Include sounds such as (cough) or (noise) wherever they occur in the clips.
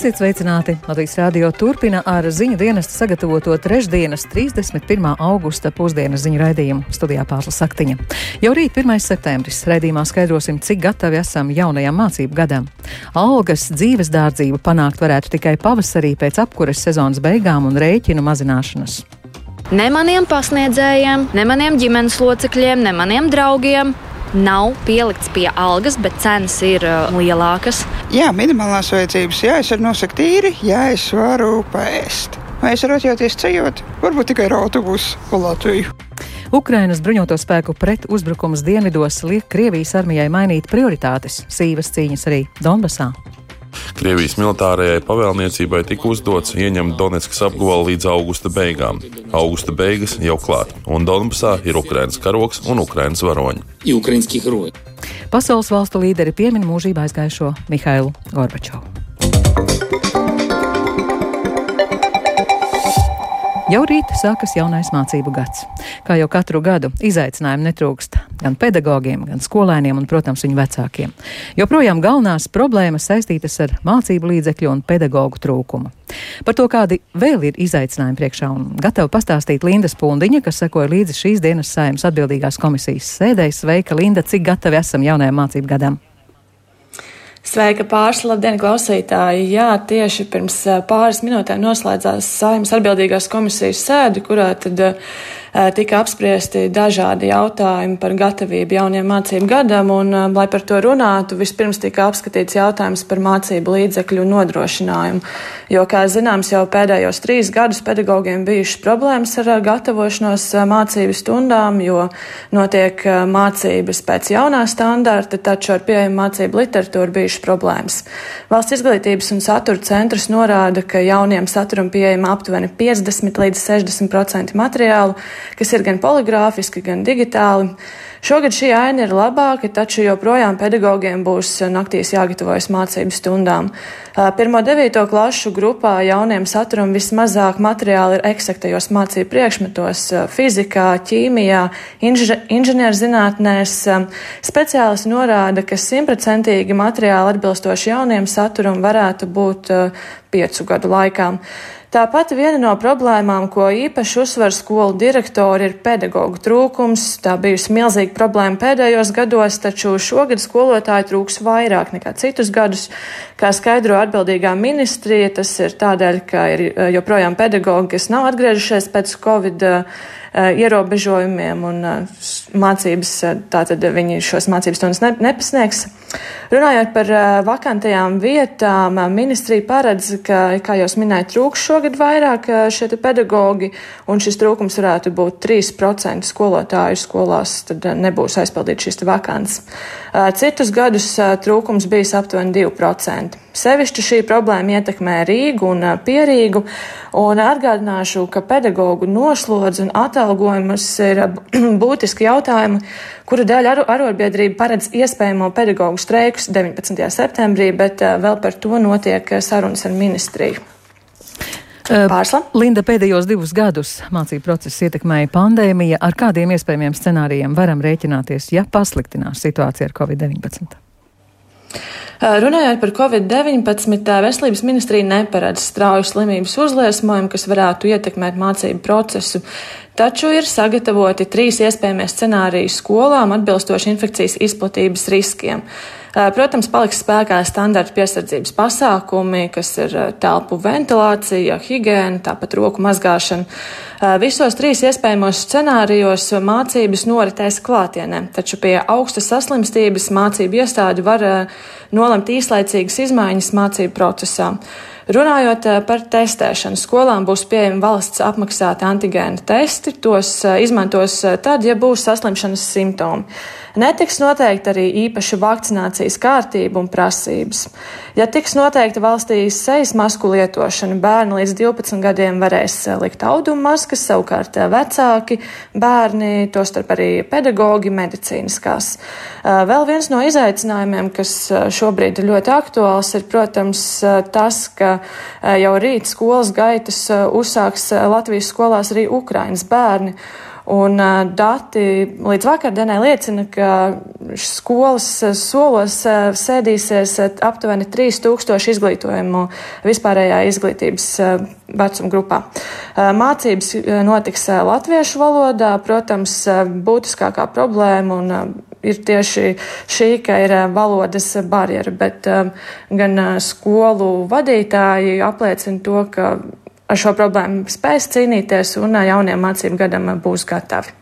Esiet sveicināti! Latvijas Rādio turpina ar ziņu dienestu sagatavoto trešdienas 31. augusta pusdienas ziņu raidījumu studijā Pārsla Saktiņa. Jau rīt 1. septembris raidījumā skaidrosim, cik gatavi esam jaunajam mācību gadam. Algas dzīves dārdzību panākt varētu tikai pavasarī pēc apkures sezonas beigām un rēķinu mazināšanas. Ne maniem pasniedzējiem, ne maniem ģimenes locekļiem, ne maniem draugiem nav pielikts pie algas, bet cenas ir uh, lielākas. Jā, minimālās vajadzības. Jā, es varu nosakt tīri, jā, es varu paēst. Vai es varu atļauties ceļot? Varbūt tikai ar autobusu pa Latviju. Ukrainas bruņoto spēku pret uzbrukums dienvidos liek Krievijas armijai mainīt prioritātes, sīvas cīņas arī Donbasā. Krievijas militārajai pavēlniecībai tika uzdots ieņemt Donetskas apgabalu līdz augusta beigām. Augusta beigas jau klāt, un Donbasā ir Ukrainas karoks un Ukrainas varoņi. Pasaules valstu līderi piemin mūžībā aizgājušo Mihailu Gorbačovu. Jau rīt sākas jaunais mācību gads. Kā jau katru gadu, izaicinājumu netrūkst gan pedagogiem, gan skolēniem un, protams, viņu vecākiem. Joprojām galvenās problēmas saistītas ar mācību līdzekļu un pedagoģu trūkumu. Par to, kādi vēl ir izaicinājumi priekšā un gatava pastāstīt Linda Spundiņa, kas sekoja līdzi šīs dienas saimnes atbildīgās komisijas sēdēs. Sveika, Linda, cik gatavi esam jaunajam mācību gadam? Sveika pārsla, labdien, klausītāji! Jā, tieši pirms pāris minūtēm noslēdzās saimnes atbildīgās komisijas sēde, kurā tad uh, tika apspriesti dažādi jautājumi par gatavību jauniem mācību gadam, un, lai par to runātu, vispirms tika apskatīts jautājums par mācību līdzekļu nodrošinājumu. Jo, kā zināms, jau pēdējos trīs gadus pedagogiem bijušas problēmas ar gatavošanos mācību stundām, jo notiek mācības pēc jaunā standarta, taču ar pieejamu mācību literatūru bijušas problēmas. Valsts izglītības un satura centrs norāda, ka jauniem saturam pieejama aptuveni 50 līdz 60% materiālu, kas ir gan poligrāfiski, gan digitāli. Šogad šī aina ir labāka, taču joprojām pedagogiem būs naktīs jāgatavojas mācību stundām. Pirmo devīto klašu grupā jauniem saturam vismazāk materiāli ir eksaktajos mācību priekšmetos - fizikā, ķīmijā, inženierzinātnēs. Speciālisti norāda, ka simtprocentīgi materiāli atbilstoši jauniem saturam varētu būt piecu gadu laikā. Tāpat viena no problēmām, ko īpaši uzsver skolu direktori, ir pedagoģu trūkums. Tā bijusi milzīga problēma pēdējos gados, taču šogad skolotāju trūks vairāk nekā citus gadus. Kā skaidro atbildīgā ministrija, tas ir tādēļ, ka ir eh, joprojām pedagoģi, kas nav atgriežušies pēc Covid Eh, ierobežojumiem un eh, mācības, eh, tātad viņi šos mācības stundas ne, nepasniegs. Runājot par vakantajām vietām, ministrija paredz, ka, kā jau minēju, trūks šogad vairāk šie pedagoģi, un šis trūkums varētu būt 3% skolotāju skolās, tad nebūs aizpildīt šīs vakants. Citus gadus trūkums bijis aptuveni 2%. Sevišķi šī problēma ietekmē Rīgu un Pierīgu, un atgādināšu, ka pedagoģu noslodzi un atalgojumus ir (clears throat) būtiski jautājumi, kuru dēļ arotbiedrība paredz iespējamo pedagoģu streikus 19. septembrī, bet vēl par to notiek sarunas ar ministriju. Pārsla. Linda pēdējos divus gadus mācību procesu ietekmēja pandēmija. Ar kādiem iespējamiem scenārijiem varam rēķināties, ja pasliktinās situācija ar Covid-19? Runājot par Covid-19, veselības ministrija neparedz strauju slimības uzliesmojumu, kas varētu ietekmēt mācību procesu. Taču ir sagatavoti trīs iespējamie scenāriji skolām atbilstoši infekcijas izplatības riskiem. Protams, paliks spēkā standarta piesardzības pasākumi, kas ir telpu ventilācija, higiēna, tāpat roku mazgāšana. Visos trīs iespējamos scenārijos mācības noritēs klātienē, taču pie augstas saslimstības mācību iestādi var nolemt īslaicīgas izmaiņas mācību procesā. Runājot eh, par testēšanu, skolām būs pieejami valsts apmaksāti antigēna testi. Tos eh, izmantos eh, tad, ja būs saslimšanas simptomi. Netiks noteikta arī īpaša vakcinācijas kārtība un prasības. Ja tiks noteikta valstī sejas masku lietošana, bērni līdz 12 gadiem varēs likt audumu maskas, savukārt vecāki, bērni, tostarp arī pedagoģi, medicīniskās. Vēl viens no izaicinājumiem, kas šobrīd ir ļoti aktuāls, ir, protams, tas, ka jau rīt skolas gaitas uzsāks Latvijas skolās arī Ukrainas bērni. Un dati līdz vakardienai liecina, ka skolas solos sēdīsies aptuveni 3000 izglītojumu vispārējā izglītības vecuma grupā. Mācības notiks latviešu valodā, protams, būtiskākā problēma un ir tieši šī, ka ir valodas barjera, bet gan skolu vadītāji apliecina to, ka ar šo problēmu spēs cīnīties un jauniem mācību gadam būs gatavi.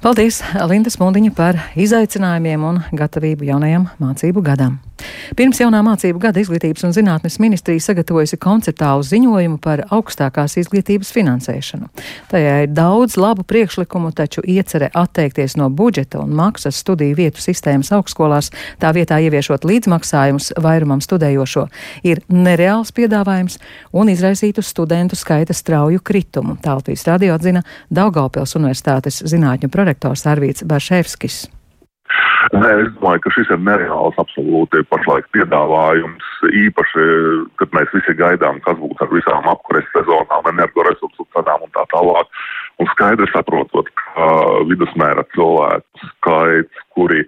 Paldies, Linda Spundiņa, par izaicinājumiem un gatavību jaunajam mācību gadam. Pirms jaunā mācību gada Izglītības un zinātnes ministrija sagatavojusi konceptuālu ziņojumu par augstākās izglītības finansēšanu. Tajā ir daudz labu priekšlikumu, taču iecerē atteikties no budžeta un maksas studiju vietu sistēmas augstskolās, tā vietā ieviešot līdzmaksājumus vairumam studējošo, ir nereāls piedāvājums un izraisītu studentu skaita strauju kritumu. Tā Latvijas radio atzina Daugaupils Universitātes zinātņu prorektors Arvīts Barševskis. Nē, es domāju, ka šis ir nereāls absolūti pašlaik piedāvājums, īpaši, kad mēs visi gaidām, kas būs ar visām apkures sezonām, energoresursu cenām un tā tālāk. Un skaidri saprotot, ka vidusmēra cilvēku skaits, kuri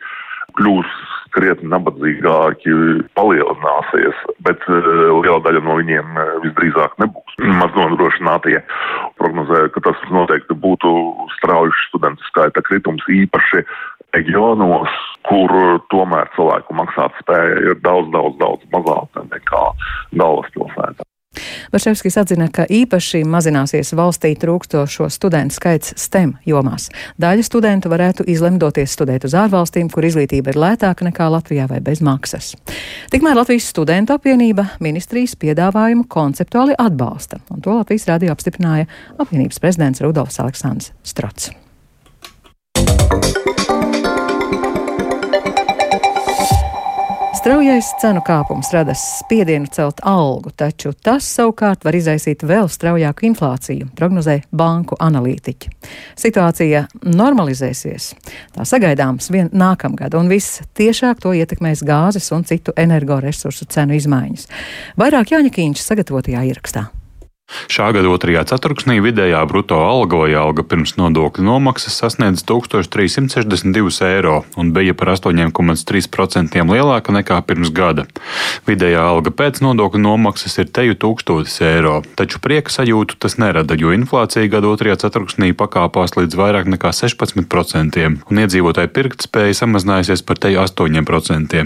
kļūs krietni nabadzīgāki, palielināsies, bet uh, liela daļa no viņiem uh, visdrīzāk nebūs maz nodrošinātie. Prognozēju, ka tas noteikti būtu straujuši studentu skaita kritums īpaši reģionos, kur tomēr cilvēku maksāt spēja ir daudz, daudz, daudz mazāka nekā galvaspilsētā. Vaševskis atzina, ka īpaši mazināsies valstī trūkstošo studentu skaits STEM jomās. Daļa studentu varētu izlemt doties studēt uz ārvalstīm, kur izglītība ir lētāka nekā Latvijā vai bez maksas. Tikmēr Latvijas studentu apvienība ministrijas piedāvājumu konceptuāli atbalsta, un to Latvijas radio apstiprināja apvienības prezidents Rudolfs Aleksandrs Strots. Straujais cenu kāpums rada spiedienu celt algu, taču tas savukārt var izraisīt vēl straujāku inflāciju, prognozē banku analītiķi. Situācija normalizēsies, tā sagaidāms vien nākamgad, un viss tiešāk to ietekmēs gāzes un citu energoresursu cenu izmaiņas. Vairāk Jāņa Kīņš sagatavotajā ierakstā. Šā gada otrajā ceturksnī vidējā bruto alga vai alga pirms nodokļu nomaksas sasniedz 1362 eiro un bija par 8,3% lielāka nekā pirms gada. Vidējā alga pēc nodokļu nomaksas ir teju 1000 eiro, taču prieka sajūtu tas nerada, jo inflācija gada otrajā ceturksnī pakāpās līdz vairāk nekā 16% un iedzīvotāju pirktspēja samazinājusies par teju 8%.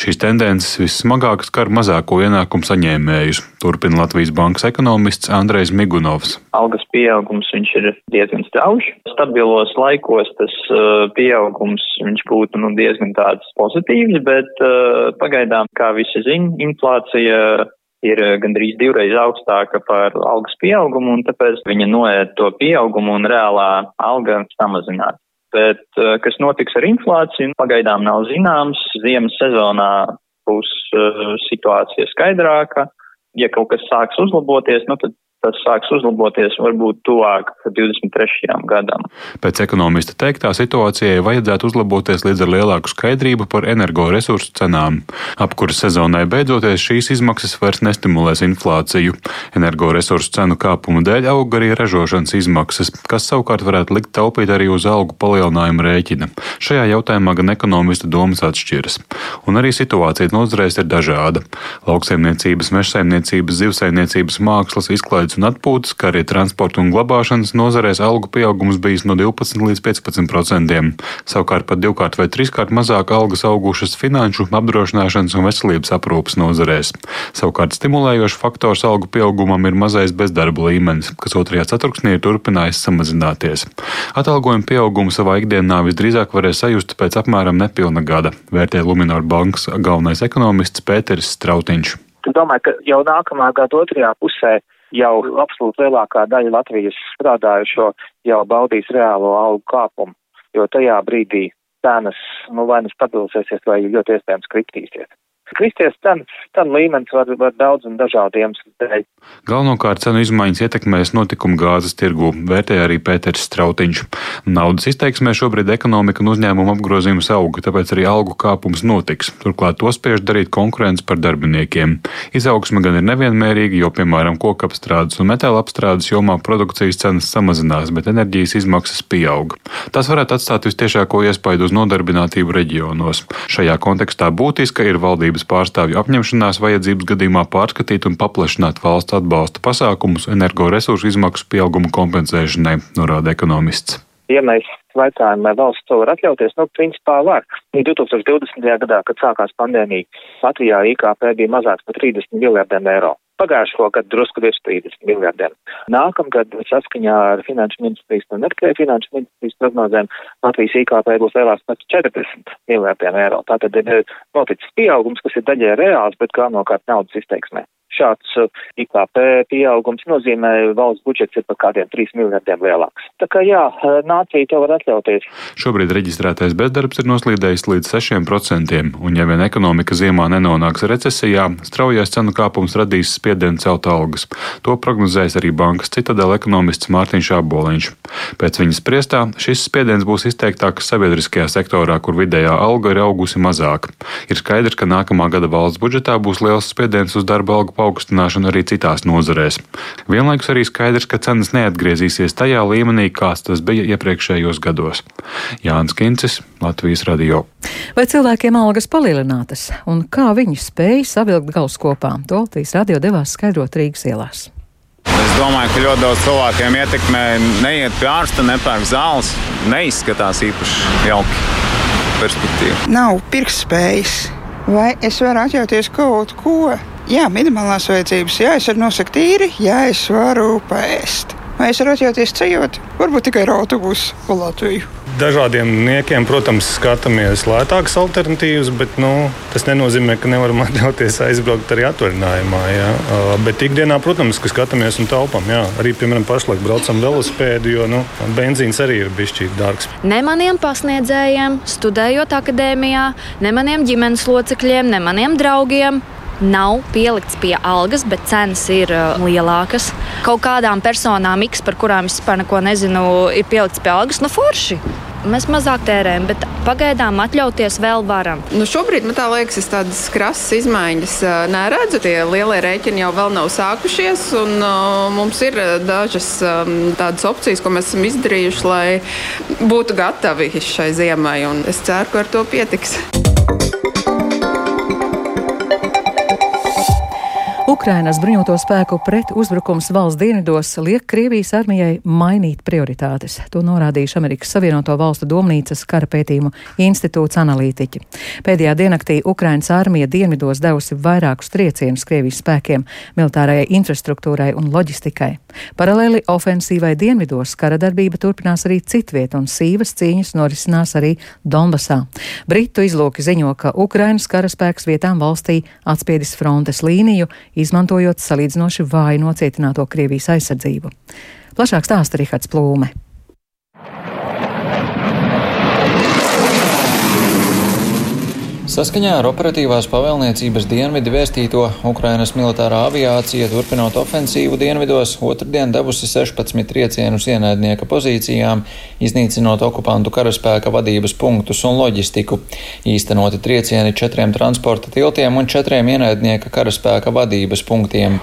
Šīs tendences vissmagāk skar mazāko ienākumu saņēmējus, turpina Latvijas bankas ekonomists Andrejs Migunovs. Algas pieaugums ir diezgan strauji. Stabilos laikos tas uh, pieaugums būtu nu, diezgan pozitīvs, bet uh, pagaidām, kā visi zina, inflācija ir gandrīz divreiz augstāka par algas pieaugumu, un tāpēc viņa noēd to pieaugumu un reālā alga samazinās. Bet kas notiks ar inflāciju, pagaidām nav zināms. Ziemas sezonā būs uh, situācija skaidrāka ja kaut kas sāks uzlaboties, nu tad tas sāks uzlaboties varbūt tuvāk 23. gadam. Pēc ekonomista teiktā situācijai vajadzētu uzlaboties līdz ar lielāku skaidrību par energoresursu cenām. Apkuras sezonai beidzoties šīs izmaksas vairs nestimulēs inflāciju. Energoresursu cenu kāpumu dēļ aug arī ražošanas izmaksas, kas savukārt varētu likt taupīt arī uz algu palielinājumu rēķina. Šajā jautājumā gan ekonomista domas atšķiras. Un arī situācija nozarēs ir dažāda. Lauksaimniecības, mežsaimniecības, zivsaimniecības, mākslas, izklaides izpētes un atpūtas, kā arī transporta un glabāšanas nozarēs algu pieaugums bijis no 12 līdz 15 procentiem. Savukārt pat divkārt vai trīskārt mazāk algas augušas finanšu, apdrošināšanas un veselības aprūpas nozarēs. Savukārt stimulējošs faktors algu pieaugumam ir mazais bezdarba līmenis, kas otrajā ceturksnī ir turpinājis samazināties. Atalgojuma pieaugumu savā ikdienā visdrīzāk varēs sajust pēc apmēram nepilna gada, vērtē Luminor bankas galvenais ekonomists Pēteris Strautiņš. Domāju, ka jau nākamā gada otrajā pusē jau absolūti lielākā daļa Latvijas strādājušo jau baudīs reālo algu kāpumu, jo tajā brīdī cenas, nu, vai nu stabilizēsies, vai ļoti iespējams kritīsies. Kristies cenas, cenu līmenis var, var daudz un dažādu iemeslu dēļ. Galvenokārt cenu izmaiņas ietekmēs notikumu gāzes tirgu, vērtēja arī Pēters Strautiņš. Naudas izteiksmē šobrīd ekonomika un uzņēmuma apgrozījums auga, tāpēc arī algu kāpums notiks. Turklāt to spiež darīt konkurence par darbiniekiem. Izaugsme gan ir nevienmērīga, jo, piemēram, kokapstrādes un metāla apstrādes jomā produkcijas cenas samazinās, bet enerģijas izmaksas pieaug. Tas varētu atstāt vistiešāko iespaidu uz nodarbinātību reģionos. Šajā kontekstā būtiska ir valdības pārstāvju apņemšanās vajadzības gadījumā pārskatīt un paplašināt valsts atbalsta pasākumus energoresursu izmaksu pieauguma kompensēšanai, norāda ekonomists. Ja mēs vaicājam, vai valsts to var atļauties, nu, principā var. 2020. gadā, kad sākās pandēmija, Latvijā IKP bija mazāks par 30 miljardiem eiro. Pagājušo gadu drusku virs 30 miljardiem. Nākamgad, saskaņā ar Finanšu ministrijas un Netkēja Finanšu ministrijas prognozēm, Latvijas IKP būs lielāks par 40 miljardiem eiro. Tātad ir noticis pieaugums, kas ir daļai reāls, bet galvenokārt naudas izteiksmē šāds uh, IKP pieaugums nozīmē, valsts budžets ir par kādiem 3 miljardiem lielāks. Tā kā jā, uh, nācija to var atļauties. Šobrīd reģistrētais bezdarbs ir noslīdējis līdz 6%, un ja vien ekonomika ziemā nenonāks recesijā, straujais cenu kāpums radīs spiedienu celt algas. To prognozēs arī bankas citadela ekonomists Mārtiņš Aboliņš. Pēc viņas priestā šis spiediens būs izteiktāks sabiedriskajā sektorā, kur vidējā alga ir augusi mazāk. Ir skaidrs, ka nākamā gada valsts budžetā būs liels spiediens uz darba algu paaugstināšanu arī citās nozarēs. Vienlaikus arī skaidrs, ka cenas neatgriezīsies tajā līmenī, kāds tas bija iepriekšējos gados. Jānis Kincis, Latvijas radio. Vai cilvēkiem algas palielinātas un kā viņi spēja savilkt galus kopā? To Latvijas radio devās skaidrot Rīgas ielās. Es domāju, ka ļoti daudz cilvēkiem ietekmē neiet pie ārsta, nepērk zāles. Neizskatās īpaši jauki perspektīva. Nav pirktspējas. Vai es varu atļauties kaut ko? Jā, minimālās vajadzības, jā, es varu nosakt tīri, jā, es varu paēst. Vai es varu atļauties ceļot? Varbūt tikai ar autobusu pa Latviju. Dažādiem niekiem, protams, skatāmies lētākas alternatīvas, bet nu, tas nenozīmē, ka nevaram (laughs) atļauties aizbraukt arī atvaļinājumā. Jā. Bet ikdienā, protams, ka skatāmies un taupām. Jā. Arī, piemēram, pašlaik braucam velosipēdu, jo nu, benzīns arī ir bijis dārgs. Ne maniem pasniedzējiem, studējot akadēmijā, ne maniem ģimenes locekļiem, ne maniem draugiem nav pielikts pie algas, bet cenas ir uh, lielākas. Kaut kādām personām, X, par kurām es vispār neko nezinu, ir pielikts pie algas, nu forši. Mēs mazāk tērējam, bet pagaidām atļauties vēl varam. Nu šobrīd man liekas, es tādas krasas izmaiņas uh, neredzu. Tie lielie rēķini jau nav sākušies, un uh, mums ir dažas um, tādas opcijas, ko mēs esam izdarījuši, lai būtu gatavi šai ziemai. Es ceru, ka ar to pietiks. Ukrainas bruņoto spēku pretuzbrukums valsts dienvidos liek Krievijas armijai mainīt prioritātes. To norādījuši Amerikas Savienoto Valstu domnīcas kara pētījumu institūts analītiķi. Pēdējā diennaktī Ukrainas armija dienvidos devusi vairākus triecienus Krievijas spēkiem, militārajai infrastruktūrai un loģistikai. Paralēli ofensīvai dienvidos kara darbība turpinās arī citviet, un sīvas cīņas norisinās arī Donbasā. Britu izlūki ziņo, ka Ukrainas karaspēks vietām valstī atspiedis frontes līniju, izmantojot salīdzinoši vāju nocietināto Krievijas aizsardzību. Plašāk stāsta Rihards Plūme. Saskaņā ar operatīvās pavēlniecības dienvidi vēstīto Ukrainas militārā aviācija, turpinot ofensīvu dienvidos, otrdien devusi 16 triecienus ienaidnieka pozīcijām, iznīcinot okupantu karaspēka vadības punktus un loģistiku. Īstenoti triecieni četriem transporta tiltiem un četriem ienaidnieka karaspēka vadības punktiem.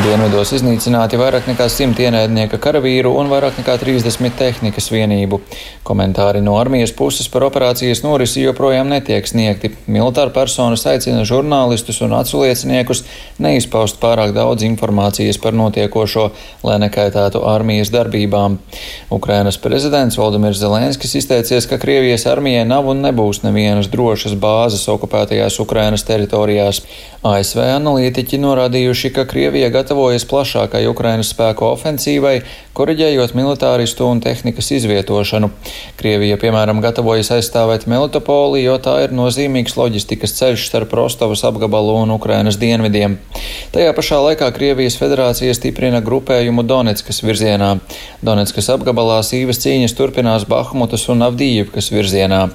Dienvidos iznīcināti vairāk nekā 100 ienaidnieka karavīru un vairāk nekā 30 tehnikas vienību. Komentāri no armijas puses par operācijas norisi joprojām netiek sniegti. Militāra personas aicina žurnālistus un aculieciniekus neizpaust pārāk daudz informācijas par notiekošo, lai nekaitētu armijas darbībām. Ukrainas prezidents Valdemirs Zelenskis izteicies, ka Krievijas armijai nav un nebūs nevienas drošas bāzes okupētajās Ukrainas teritorijās. ASV analītiķi norādījuši, ka Krievija gatava gatavojas plašākai Ukrainas spēku ofensīvai, koriģējot militāristu un tehnikas izvietošanu. Krievija, piemēram, gatavojas aizstāvēt Melitopoli, jo tā ir nozīmīgs loģistikas ceļš starp Rostovas apgabalu un Ukrainas dienvidiem. Tajā pašā laikā Krievijas federācija stiprina grupējumu Donetskas virzienā. Donetskas apgabalā sīvas cīņas turpinās Bahmutas un Avdījivkas virzienā.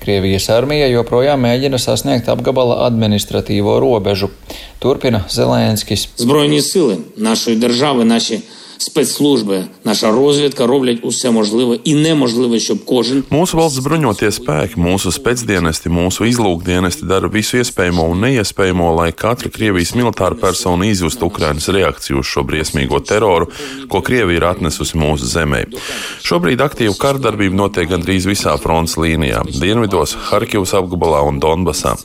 Krievijas armija joprojām mēģina sasniegt apgabala administratīvo robežu. Turpina Zelenskis. Zbrojņas сили нашої держави, наші спецслужби, наша розвідка роблять усе можливе і неможливе, щоб кожен Mūsu valsts bruņotie spēki, mūsu spēcdienesti, mūsu izlūkdienesti dara visu iespējamo un neiespējamo, lai katra Krievijas militāra persona izjustu Ukrainas reakciju uz šo briesmīgo teroru, ko Krievija ir atnesusi mūsu zemē. Šobrīd aktīva kardarbība notiek gandrīz visā frontes līnijā - dienvidos, Harkivas apgabalā un Donbasā.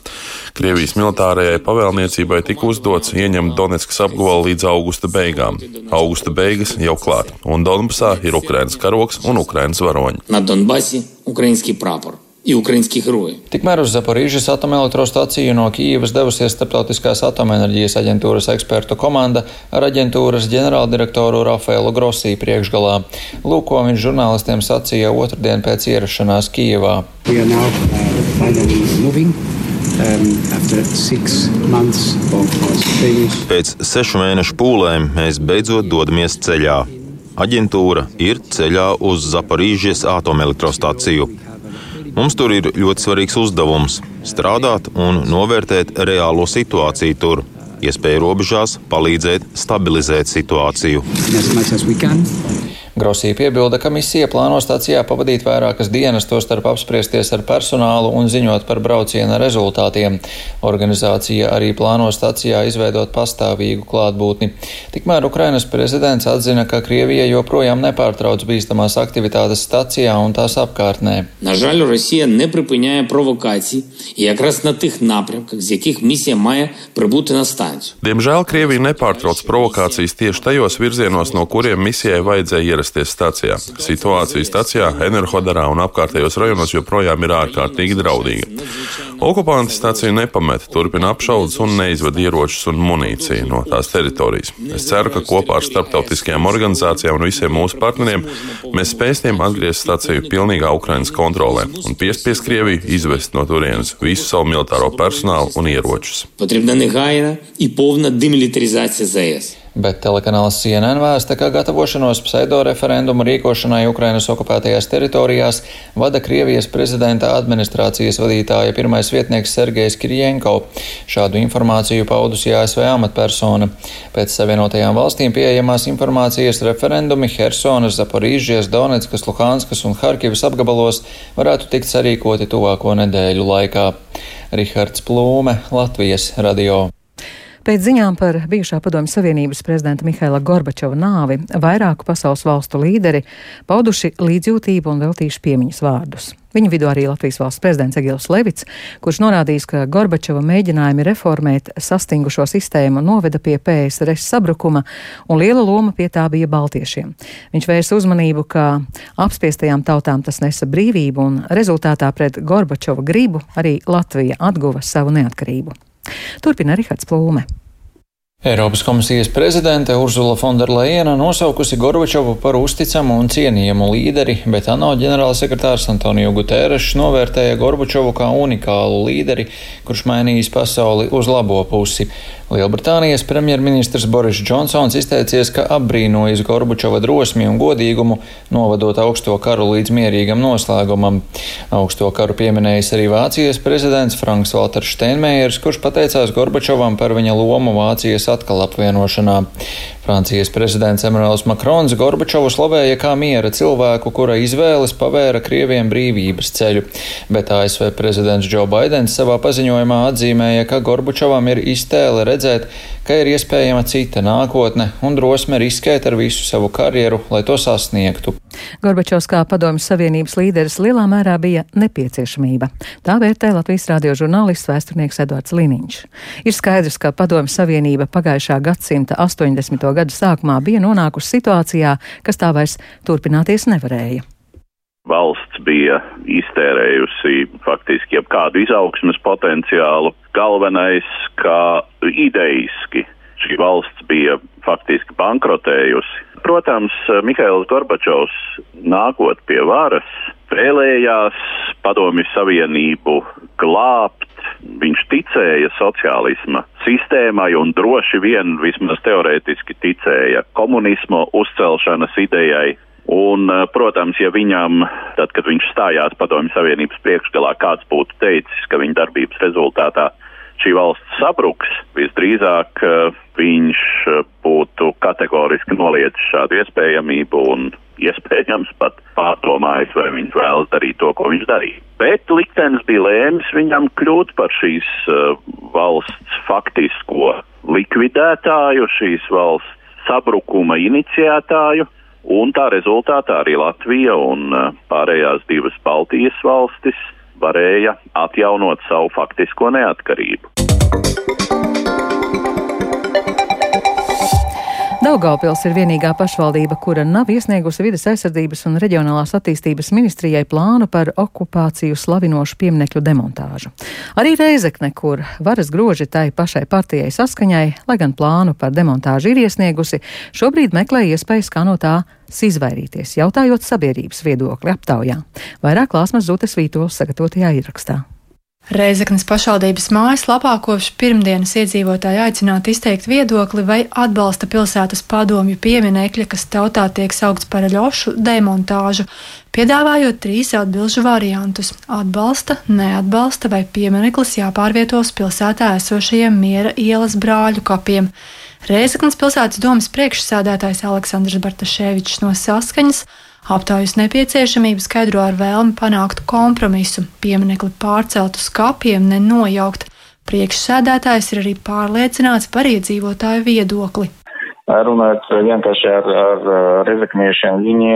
Krievijas militārajai pavēlniecībai tika uzdots ieņemt Donetskas apgabalu līdz augusta beigām. Augusta beigas jau klāt, un Donbasā ir Ukrainas karoks un Ukrainas varoņi. на Донбасі український прапор і українські герої. Tikmēr uz Zaporīžas atomelektrostaciju no Kīivas devusies Startautiskās atomenerģijas aģentūras ekspertu komanda ar aģentūras ģenerāldirektoru Rafaelu Grosī priekšgalā. Lūk, ko viņš žurnālistiem sacīja otrdien pēc ierašanās Kīivā. We are now uh, um, after six months of strange Pēc sešu mēnešu pūlēm mēs beidzot dodamies ceļā. Aģentūra ir ceļā uz Zaporīžas atomelektrostaciju. Mums tur ir ļoti svarīgs uzdevums - strādāt un novērtēt reālo situāciju tur, iespēju robežās palīdzēt stabilizēt situāciju. as much as we can. Grosī piebilda, ka misija plāno stācijā pavadīt vairākas dienas, tostarp apspriesties ar personālu un ziņot par brauciena rezultātiem. Organizācija arī plāno stācijā izveidot pastāvīgu klātbūtni. Tikmēr Ukrainas prezidents atzina, ka Krievija joprojām nepārtrauc bīstamās aktivitātes stācijā un tās apkārtnē. На жаль, Росія не припиняє провокацій і якраз на тих напрямках, з яких місія має прибути на станцію. Diemžēl Krievija nepārtrauc provokācijas tieši tajos virzienos, no kuriem misijai vajadzēja ierasties stācijā. Situācija stācijā, Enerhodarā un apkārtējos rajonos joprojām ir ārkārtīgi draudīga. Okupanti stāciju nepameta, turpina apšaudas un neizved ieročus un munīciju no tās teritorijas. Es ceru, ka kopā ar starptautiskajām organizācijām un visiem mūsu partneriem mēs spēsim atgriezt stāciju pilnīgā Ukrainas kontrolē un piespiest Krieviju izvest no turienes visu savu militāro personālu un ieročus. Bet telekanāls CNN vēsta, ka gatavošanos pseido referendumu rīkošanai Ukrainas okupētajās teritorijās vada Krievijas prezidenta administrācijas vadītāja pirmais vietnieks Sergejs Kirjenko. Šādu informāciju paudusi ASV amatpersona. Pēc Savienotajām valstīm pieejamās informācijas referendumi Hersonas, Zaporīžies, Donetskas, Luhanskas un Harkivas apgabalos varētu tikt sarīkoti tuvāko nedēļu laikā. Rihards Plūme, Latvijas radio. Pēc ziņām par bijušā padomju Savienības prezidenta Mihaila Gorbačova nāvi vairāku pasaules valstu līderi pauduši līdzjūtību un veltījuši piemiņas vārdus. Viņu vidū arī Latvijas valsts prezidents Egils Levits, kurš norādījis, ka Gorbačova mēģinājumi reformēt sastingušo sistēmu noveda pie PSRS sabrukuma, un liela loma pie tā bija baltiešiem. Viņš vērsa uzmanību, ka apspiestajām tautām tas nesa brīvību, un rezultātā pret Gorbačova gribu arī Latvija atguva savu neatkarību. Turpina Rihards Plūme. Eiropas komisijas prezidente Urzula Fonderleina nosaukusi Gorbačovu par uzticamu un cienījamu līderi, bet ANO ģenerālsekretārs Antonio Guterres novērtēja Gorbačovu kā unikālu līderi, kurš mainījis pasauli uz labo pusi. Lielbritānijas premjerministrs Boris Džonsons izteicies, ka apbrīnojas Gorbačova drosmi un godīgumu, novadot augsto karu līdz mierīgam noslēgumam. Augsto karu pieminējis arī Vācijas prezidents Franks Walters Steinmeiers, kurš pateicās Gorbačovam par viņa lomu Vācijas atkal apvienošanā. Francijas prezidents Emmanuels Makrons Gorbačovu slavēja kā miera cilvēku, kura izvēles pavēra Krieviem brīvības ceļu, bet ASV prezidents Džo Baidens savā paziņojumā atzīmēja, ka Gorbačovam ir iztēle redzēt, ka ir iespējama cita nākotne un drosme riskēt ar visu savu karjeru, lai to sasniegtu. Gorbačovs kā padomju Savienības līderis lielā mērā bija nepieciešamība. Tā vērtē Latvijas radio žurnālists vēsturnieks Edvards Liniņš. Ir skaidrs, ka padomju Savienība pagājušā gadsimta 80. gadu sākumā bija nonākusi situācijā, kas tā vairs turpināties nevarēja. Valsts bija iztērējusi faktiski jebkādu izaugsmes potenciālu. Galvenais, ka ideiski šī valsts bija faktiski bankrotējusi. Protams, Mihails Gorbačovs nākot pie varas vēlējās padomju savienību glābt. Viņš ticēja sociālisma sistēmai un droši vien vismaz teorētiski ticēja komunismu uzcelšanas idejai. Un, protams, ja viņam, tad, kad viņš stājās padomju savienības priekšgalā, kāds būtu teicis, ka viņa darbības rezultātā šī valsts sabruks, visdrīzāk viņš būtu kategoriski noliedzis šādu iespējamību un iespējams pat pārdomājis, vai viņš vēlas darīt to, ko viņš darīja. Bet liktenis bija lēmis viņam kļūt par šīs valsts faktisko likvidētāju, šīs valsts sabrukuma iniciētāju, un tā rezultātā arī Latvija un uh, pārējās divas Baltijas valstis varēja atjaunot savu faktisko neatkarību. Daugaupils ir vienīgā pašvaldība, kura nav iesniegusi vides aizsardzības un reģionālās attīstības ministrijai plānu par okupāciju slavinošu pieminekļu demontāžu. Arī Reizekne, kur varas groži tai pašai partijai saskaņai, lai gan plānu par demontāžu ir iesniegusi, šobrīd meklē iespējas, kā no tā izvairīties, jautājot sabiedrības viedokli aptaujā. Vairāk klāsmas Zutes Vītols sagatavotajā ierakstā. Reizeknas pašvaldības mājaslapā kopš pirmdienas iedzīvotāji aicināti izteikt viedokli vai atbalsta pilsētas padomju pieminekļa, kas tautā tiek saukts par ļošu demontāžu, piedāvājot trīs atbilžu variantus - atbalsta, neatbalsta vai piemineklis jāpārvietos pilsētā esošajiem miera ielas brāļu kapiem. Reizeknas pilsētas domas priekšsādātājs Aleksandrs Bartaševičs no Saskaņas Aptaujas nepieciešamību skaidro ar vēlmi panākt kompromisu, pieminekli pārcelt uz kapiem, nenojaukt. Priekšsēdētājs ir arī pārliecināts par iedzīvotāju viedokli. Runājot vienkārši ar, ar rezekniešiem, viņi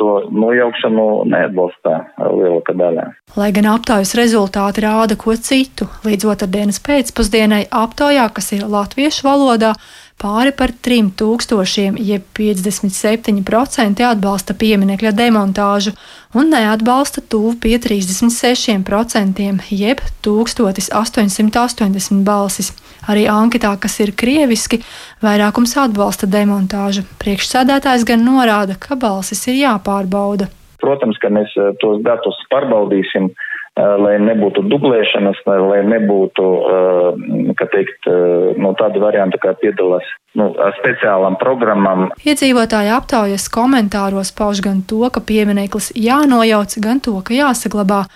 to nojaukšanu neatbalstā lielākā daļā. Lai gan aptaujas rezultāti rāda ko citu, līdz otrdienas pēcpusdienai aptaujā, kas ir latviešu valodā, Pāri par 3000, jeb 57% atbalsta pieminekļa demontāžu un neatbalsta tuvu pie 36%, jeb 1880 balsis. Arī anketā, kas ir krieviski, vairākums atbalsta demontāžu. Priekšsēdētājs gan norāda, ka balsis ir jāpārbauda. Protams, ka mēs eh, tos datus pārbaudīsim, lai nebūtu dublēšanas, lai nebūtu, eh, kā teikt, eh, no tāda varianta, kā piedalās nu, speciālām programmām. Iedzīvotāji aptaujas komentāros pauž gan to, ka piemineklis jānojauc, gan to, ka jāsaglabā.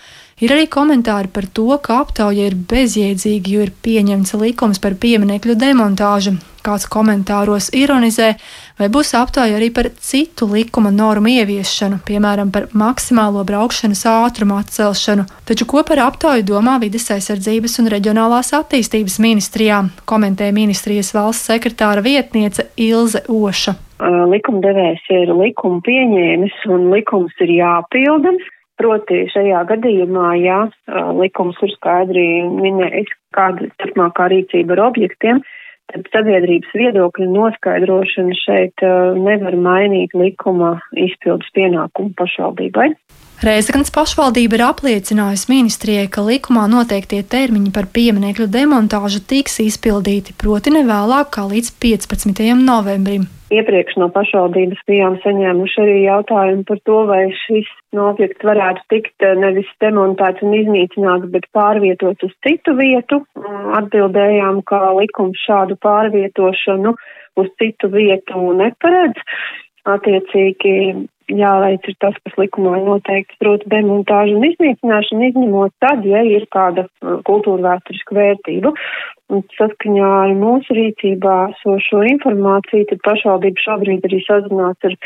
Ir arī komentāri par to, ka aptauja ir bezjēdzīga, jo ir pieņemts likums par pieminekļu demontāžu. Kāds komentāros ironizē, vai būs aptauja arī par citu likuma normu ieviešanu, piemēram, par maksimālo braukšanas ātrumu atcelšanu. Taču ko par aptauju domā vides aizsardzības un reģionālās attīstības ministrijā, komentē ministrijas valsts sekretāra vietniece Ilze Oša. Likumdevējs ir likumu pieņēmis un likums ir jāpilda. Proti šajā gadījumā, ja likums ir skaidri minējis, kāda turpmākā rīcība ar objektiem, tad sabiedrības viedokļu noskaidrošana šeit nevar mainīt likuma izpildus pienākumu pašvaldībai. Reizeknas pašvaldība ir apliecinājusi ministrijai, ka likumā noteiktie termiņi par pieminekļu demontāžu tiks izpildīti, proti ne vēlāk kā līdz 15. novembrim. Iepriekš no pašvaldības bijām saņēmuši arī jautājumu par to, vai šis no objekts varētu tikt eh, nevis demontēts un iznīcināts, bet pārvietots uz citu vietu. Atbildējām, ka likums šādu pārvietošanu uz citu vietu neparedz. Attiecīgi jāveic ir tas, kas likumā ir noteikts, proti demontāžu un iznīcināšanu, izņemot tad, ja ir kāda uh, kultūra vēsturiska vērtība. Un saskaņā ar mūsu rīcībā sošo informāciju, tad pašvaldība šobrīd arī sazinās ar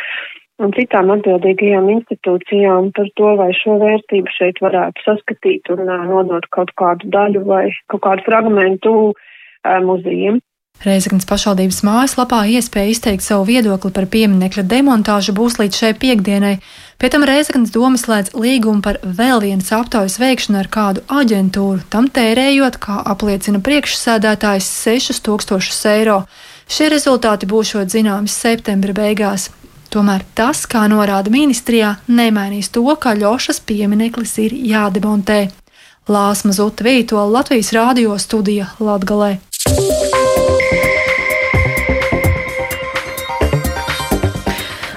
un citām atbildīgajām institūcijām par to, vai šo vērtību šeit varētu saskatīt un uh, nodot kaut kādu daļu vai kaut kādu fragmentu uh, muzejiem. Reizeknas pašvaldības mājaslapā iespēja izteikt savu viedokli par pieminekļa demontāžu būs līdz šai piekdienai. Pēc tam Reizeknas doma slēdz līgumu par vēl vienas aptaujas veikšanu ar kādu aģentūru, tam tērējot, kā apliecina priekšsēdētājs, 6000 eiro. Šie rezultāti būšot zināmi septembra beigās. Tomēr tas, kā norāda ministrijā, nemainīs to, ka Ļošas piemineklis ir jādemontē. Lāsma Zuta Vītola Latvijas rādio studija Latgalē.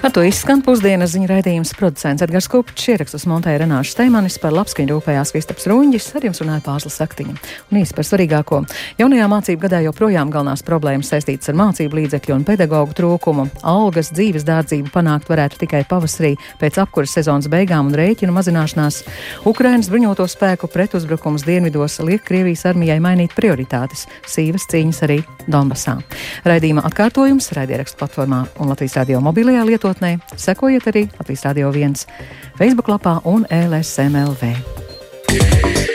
Ar to izskan pusdienas ziņu raidījums producents Edgars Kupčs, ierakstus montēja Renāša Steimanis, par labskaņu rūpējās Kristaps Ruņģis, ar jums runāja Pāzla Saktiņa. Un īsi par svarīgāko. Jaunajā mācību gadā joprojām galvenās problēmas saistītas ar mācību līdzekļu un pedagoģu trūkumu. Algas dzīves dārdzību panākt varētu tikai pavasarī pēc apkuras sezonas beigām un rēķinu mazināšanās. Ukrainas bruņoto spēku pretuzbrukums dienvidos liek Krievijas armijai mainīt prioritātes - sīvas cīņas arī Donbasā. Raidījuma atkārtojums raidierakstu platformā un Latvijas radio mobilajā lietotnē lietotnē, sekojiet arī Latvijas Radio 1 Facebook lapā un LSMLV.